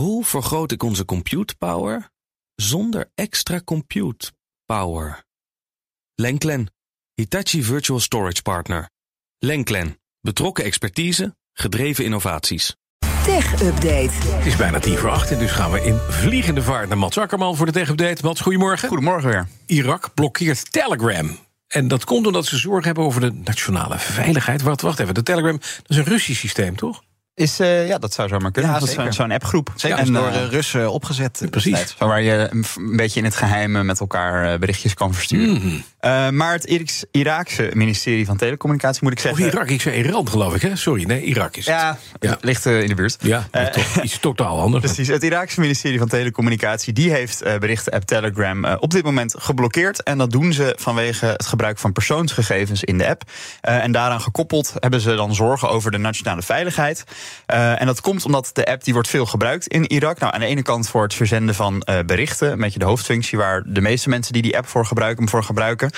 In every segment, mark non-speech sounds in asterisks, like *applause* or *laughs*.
Hoe vergroot ik onze compute power zonder extra compute power? Lenklen, Hitachi Virtual Storage Partner. Lenklen, betrokken expertise, gedreven innovaties. Tech Update. Het is bijna tien voor acht en dus gaan we in vliegende vaart naar Mats Akkerman voor de Tech Update. Mats, goedemorgen. Goedemorgen weer. Irak blokkeert Telegram. En dat komt omdat ze zorgen hebben over de nationale veiligheid. Wacht, wacht even, de Telegram dat is een Russisch systeem, toch? Is, uh, ja, dat zou zomaar kunnen. Ja, dat is zo'n appgroep. Zeker en, door uh, Russen opgezet. Precies. destijds. Waar je een, een beetje in het geheim met elkaar berichtjes kan versturen. Mm. maar het Iraaks, Iraakse ministerie van Telecommunicatie, moet ik zeggen. Of Irak, ik zei Iran geloof ik, hè? Sorry, nee, Irak is het. Ja, ligt in de buurt. Ja, toch, iets totaal *laughs* anders. Precies, het Iraakse ministerie van Telecommunicatie die heeft uh, berichten-app Telegram uh, op dit moment geblokkeerd. En dat doen ze vanwege het gebruik van persoonsgegevens in de app. Uh, en daaraan gekoppeld hebben ze dan zorgen over de nationale veiligheid. En dat komt omdat de app die wordt veel gebruikt in Irak. Nou, aan de ene kant voor het verzenden van berichten, een beetje de hoofdfunctie waar de meeste mensen die die app voor gebruiken, hem voor gebruiken.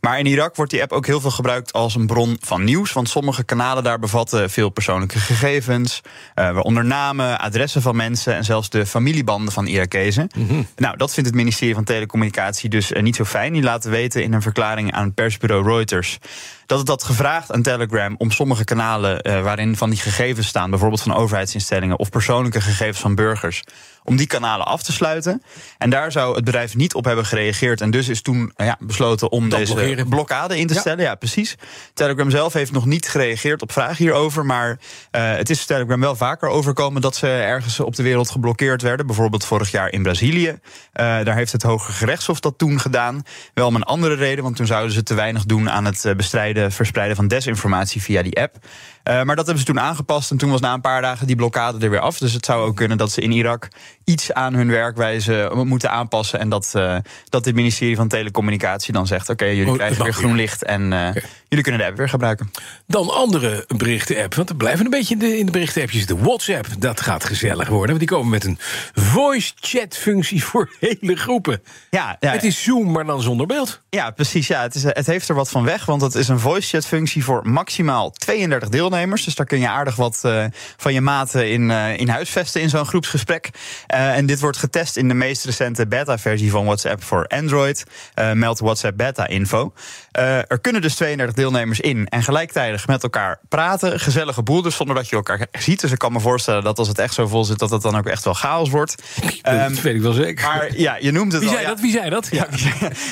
Maar in Irak wordt die app ook heel veel gebruikt als een bron van nieuws. Want sommige kanalen daar bevatten veel persoonlijke gegevens. Uh, waaronder namen, adressen van mensen en zelfs de familiebanden van Irakezen. Mm -hmm. Nou, dat vindt het ministerie van Telecommunicatie dus niet zo fijn. Die laten weten in een verklaring aan persbureau Reuters dat het had gevraagd aan Telegram om sommige kanalen waarin van die gegevens staan, bijvoorbeeld van overheidsinstellingen of persoonlijke gegevens van burgers, om die kanalen af te sluiten. En daar zou het bedrijf niet op hebben gereageerd. En dus is toen ja, besloten om Dat deze blokkeren. blokkade in te stellen. Ja, precies. Telegram zelf heeft nog niet gereageerd op vragen hierover. Maar uh, het is Telegram wel vaker overkomen dat ze ergens op de wereld geblokkeerd werden. Bijvoorbeeld vorig jaar in Brazilië. Uh, daar heeft het Hoge Gerechtshof dat toen gedaan. Wel om een andere reden, want toen zouden ze te weinig doen aan het uh, bestrijden, verspreiden van desinformatie via die app. Uh, maar dat hebben ze toen aangepast. En toen was na een paar dagen die blokkade er weer af. Dus het zou ook kunnen dat ze in Irak iets aan hun werkwijze moeten aanpassen. En dat, uh, dat het ministerie van Telecommunicatie dan zegt: Oké, okay, jullie Oh, krijgen weer groen licht. En uh, Oké. jullie kunnen de app weer gebruiken. Dan andere berichten-app. Want we blijven een beetje in de, in de berichten-appjes. De WhatsApp, dat gaat gezellig worden. Want die komen met een voice-chat-functie voor *laughs* hele groepen. Ja, ja, Het is Zoom, maar dan zonder beeld. ja precies. Ja, het, is, het heeft er wat van weg. Want het is een voice-chat-functie voor maximaal 32 deelnemers. Dus daar kun je aardig wat uh, van je maten in, in huisvesten in zo'n groepsgesprek. Uh, en dit wordt getest in de meest recente beta-versie van WhatsApp voor Android. Uh, meldt WhatsApp Beta Info. Uh, er kunnen dus 32 deelnemers in en gelijktijdig met elkaar praten. Gezellige boel, dus zonder dat je elkaar ziet. Dus ik kan me voorstellen dat als het echt zo vol zit, dat het dan ook echt wel chaos wordt. Um, dat weet ik wel zeker. Maar ja, je noemt het Wie al, zei ja. dat? Wie zei dat? Ja,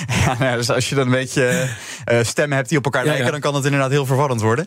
ja, *laughs* nou, dus als je dan een beetje stemmen hebt die op elkaar lijken, ja. dan kan het inderdaad heel verwarrend worden.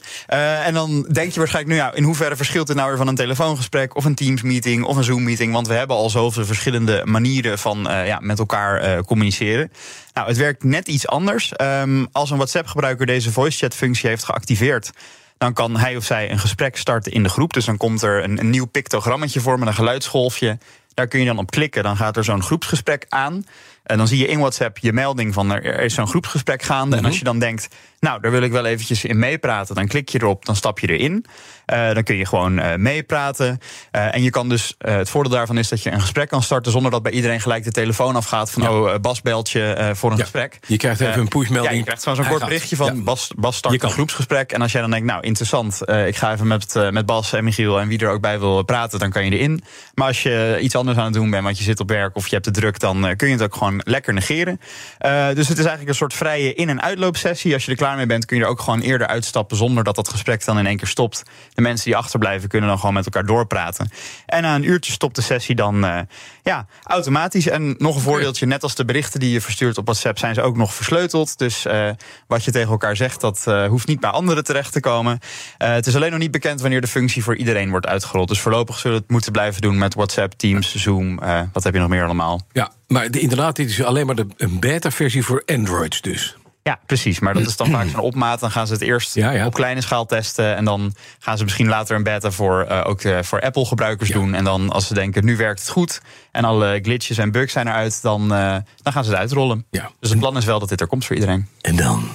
En dan denk je waarschijnlijk, nu ja, in hoeverre verschilt het nou weer van een telefoongesprek of een Teams-meeting of een Zoom-meeting? Want we hebben al zoveel verschillende manieren van uh, ja, met elkaar uh, communiceren. Nou, het werkt net iets anders. Um, als een WhatsApp-gebruiker deze voice-chat-functie heeft geactiveerd dan kan hij of zij een gesprek starten in de groep. Dus dan komt er een, een nieuw pictogrammetje voor met een geluidsgolfje. Daar kun je dan op klikken. Dan gaat er zo'n groepsgesprek aan. En dan zie je in WhatsApp je melding van er is zo'n groepsgesprek gaande. Mm -hmm. En als je dan denkt, nou, daar wil ik wel eventjes in meepraten, dan klik je erop, dan stap je erin. Uh, dan kun je gewoon uh, meepraten. Uh, en je kan dus, het voordeel daarvan is dat je een gesprek kan starten zonder dat bij iedereen gelijk de telefoon afgaat van, ja. oh, Bas belt je voor een ja. gesprek. Je krijgt even een pushmelding. Ja, je krijgt zo'n kort berichtje van ja. Bas, Bas start een groepsgesprek. En als jij dan denkt, nou, interessant, ik ga even met, met Bas en Michiel en wie er ook bij wil praten, dan kan je erin. Maar als je iets anders aan het doen bent, want je zit op werk of je hebt het druk, dan kun je het ook gewoon lekker negeren. Uh, dus het is eigenlijk een soort vrije in- en uitloopsessie. Als je er klaar mee bent, kun je er ook gewoon eerder uitstappen zonder dat dat gesprek dan in één keer stopt. De mensen die achterblijven kunnen dan gewoon met elkaar doorpraten. En na een uurtje stopt de sessie dan uh, ja, automatisch. En nog een voordeeltje, net als de berichten die je verstuurt op WhatsApp, zijn ze ook nog versleuteld. Dus uh, wat je tegen elkaar zegt, dat hoeft niet bij anderen terecht te komen. het is alleen nog niet bekend wanneer de functie voor iedereen wordt uitgerold. Dus voorlopig zullen we het moeten blijven doen met WhatsApp, Teams, Zoom. wat heb je nog meer allemaal? Ja, maar de, inderdaad, dit is alleen maar de, een beta-versie voor Androids dus. Ja, precies. Maar dat is dan vaak *clears throat* zo'n opmaat. Dan gaan ze het eerst Ja, ja. op kleine schaal testen. En dan gaan ze misschien later een beta voor, uh, ook uh, voor Apple-gebruikers Ja. doen. En dan als ze denken, nu werkt het goed. En alle glitches en bugs zijn eruit. Dan, uh, dan gaan ze het uitrollen. Ja. Dus het plan is wel dat dit er komt voor iedereen. En dan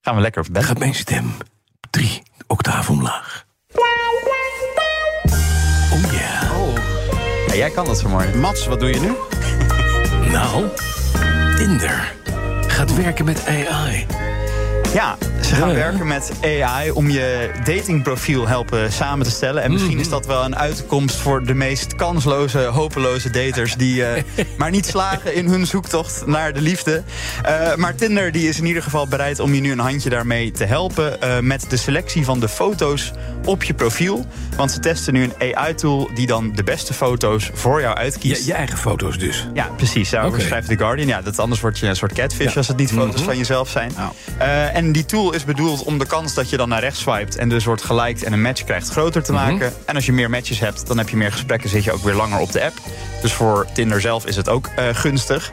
Gaan we lekker bed. gaat mijn stem drie octaven omlaag. Oh ja. Ja, jij kan dat zo mooi. Mats, wat doe je nu? Nou, Tinder gaat werken met AI. Ja, ze gaan Ja, ja. werken met AI om je datingprofiel helpen samen te stellen. En misschien is dat wel een uitkomst voor de meest kansloze, hopeloze daters die eh, *laughs* maar niet slagen in hun zoektocht naar de liefde. Eh, maar Tinder die is in ieder geval bereid om je nu een handje daarmee te helpen eh, met de selectie van de foto's op je profiel. Want ze testen nu een AI-tool die dan de beste foto's voor jou uitkiest. Je, je eigen foto's dus. Ja, precies. Daarover Oké. schrijft The Guardian. Ja, dat, anders word je een soort catfish als het niet foto's van jezelf zijn. En die tool is bedoeld om de kans dat je dan naar rechts swipet... en dus wordt geliked en een match krijgt groter te maken. En als je meer matches hebt, dan heb je meer gesprekken... zit je ook weer langer op de app. Dus voor Tinder zelf is het ook eh, gunstig.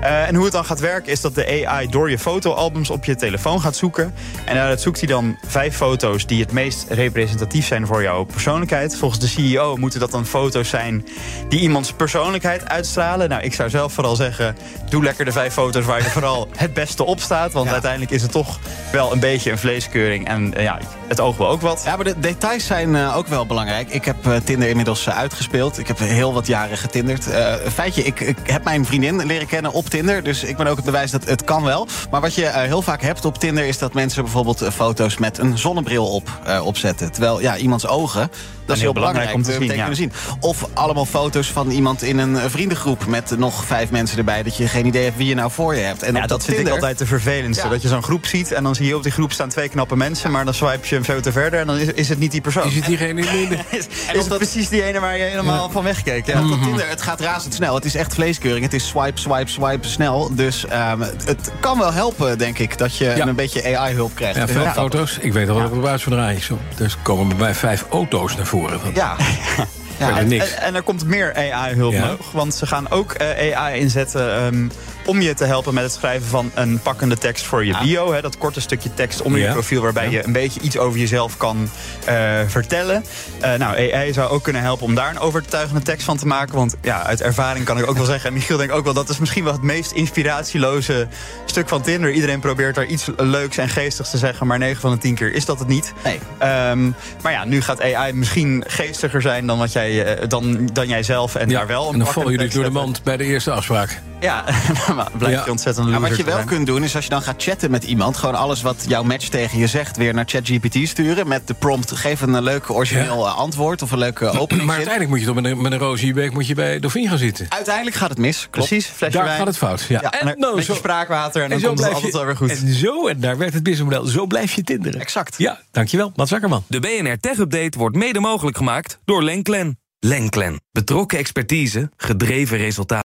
Eh, en hoe het dan gaat werken is dat de AI door je fotoalbums op je telefoon gaat zoeken. En daaruit zoekt hij dan vijf foto's die het meest representatief zijn voor jouw persoonlijkheid. Volgens de CEO moeten dat dan foto's zijn die iemands persoonlijkheid uitstralen. Nou, ik zou zelf vooral zeggen, doe lekker de vijf foto's waar je vooral het beste op staat. Want Ja. uiteindelijk is het toch wel een beetje een vleeskeuring. En eh, ja, het oog wil ook wat. Ja, maar de details zijn eh, ook wel belangrijk. Ik heb eh, Tinder inmiddels uitgespeeld. Ik heb heel wat jaren getinderd. Feitje, ik, ik heb mijn vriendin leren kennen op Tinder. Dus ik ben ook het bewijs dat het kan wel. Maar wat je heel vaak hebt op Tinder... is dat mensen bijvoorbeeld foto's met een zonnebril op, opzetten. Terwijl, ja, iemands ogen... Dat is heel belangrijk belangrijk om te zien, meteen kunnen zien. Of allemaal foto's van iemand in een eh, vriendengroep... met nog vijf mensen erbij... dat je geen idee hebt wie je nou voor je hebt. En Ja, dat vind ik altijd de vervelendste. Ja. Dat je zo'n groep ziet en dan zie je op die groep staan twee knappe mensen... maar dan swipe je een foto verder en dan is, is het niet die persoon. Is het diegene in de... *laughs* is, het dat- precies die ene waar je helemaal van wegkeek. Ja. Ja, op Tinder, het gaat razendsnel. Het is echt vleeskeuring. Het is swipe, swipe, swipe snel. Dus ehm, het, kan wel helpen, denk ik, dat je Ja. een beetje AI-hulp krijgt. Ja, veel Ja. foto's. Ik weet al wat ik op uit van draaien. Dus komen bij mij vijf auto's naar voren. Van, Ja. *laughs* ja. En, en er komt meer AI-hulp Ja. nodig. Want ze gaan ook eh, AI inzetten ehm, om je te helpen met het schrijven van een pakkende tekst voor je bio. Hè, dat korte stukje tekst onder je profiel waarbij je een beetje iets over jezelf kan eh, vertellen. Eh, nou, AI zou ook kunnen helpen om daar een overtuigende tekst van te maken. Want ja, uit ervaring kan ik ook wel zeggen, en Michiel denkt ook wel, dat is misschien wel het meest inspiratieloze stuk van Tinder. Iedereen probeert daar iets leuks en geestigs te zeggen, maar 9 van de 10 keer is dat het niet. Nee. Ehm, maar ja, nu gaat AI misschien geestiger zijn dan, wat jij, eh, dan, dan jij zelf. En Ja, daar wel een en dan vallen jullie door de mand bij de eerste afspraak. Ja, *laughs* maar blijf Ja. je ontzettend Maar loser wat je wel zijn. kunt doen, is als je dan gaat chatten met iemand... gewoon alles wat jouw match tegen je zegt weer naar ChatGPT sturen... met de prompt, geef een eh, leuk origineel eh, antwoord... of een leuke opening. Maar uiteindelijk moet je toch met een, met een roos in je beek moet je bij Dauphine gaan zitten. Uiteindelijk gaat het mis, klopt. Precies, Daar wijn. gaat het fout. Ja. Ja, en, en, nou, met je zo, spraakwater en dan en komt het altijd wel weer goed. En zo, en daar werd het businessmodel. Zo blijf je tinderen. Exact. Ja, dankjewel. Mats Akkerman. De BNR Tech Update wordt mede mogelijk gemaakt door Lenklen. Lenklen. Betrokken expertise, gedreven resultaat.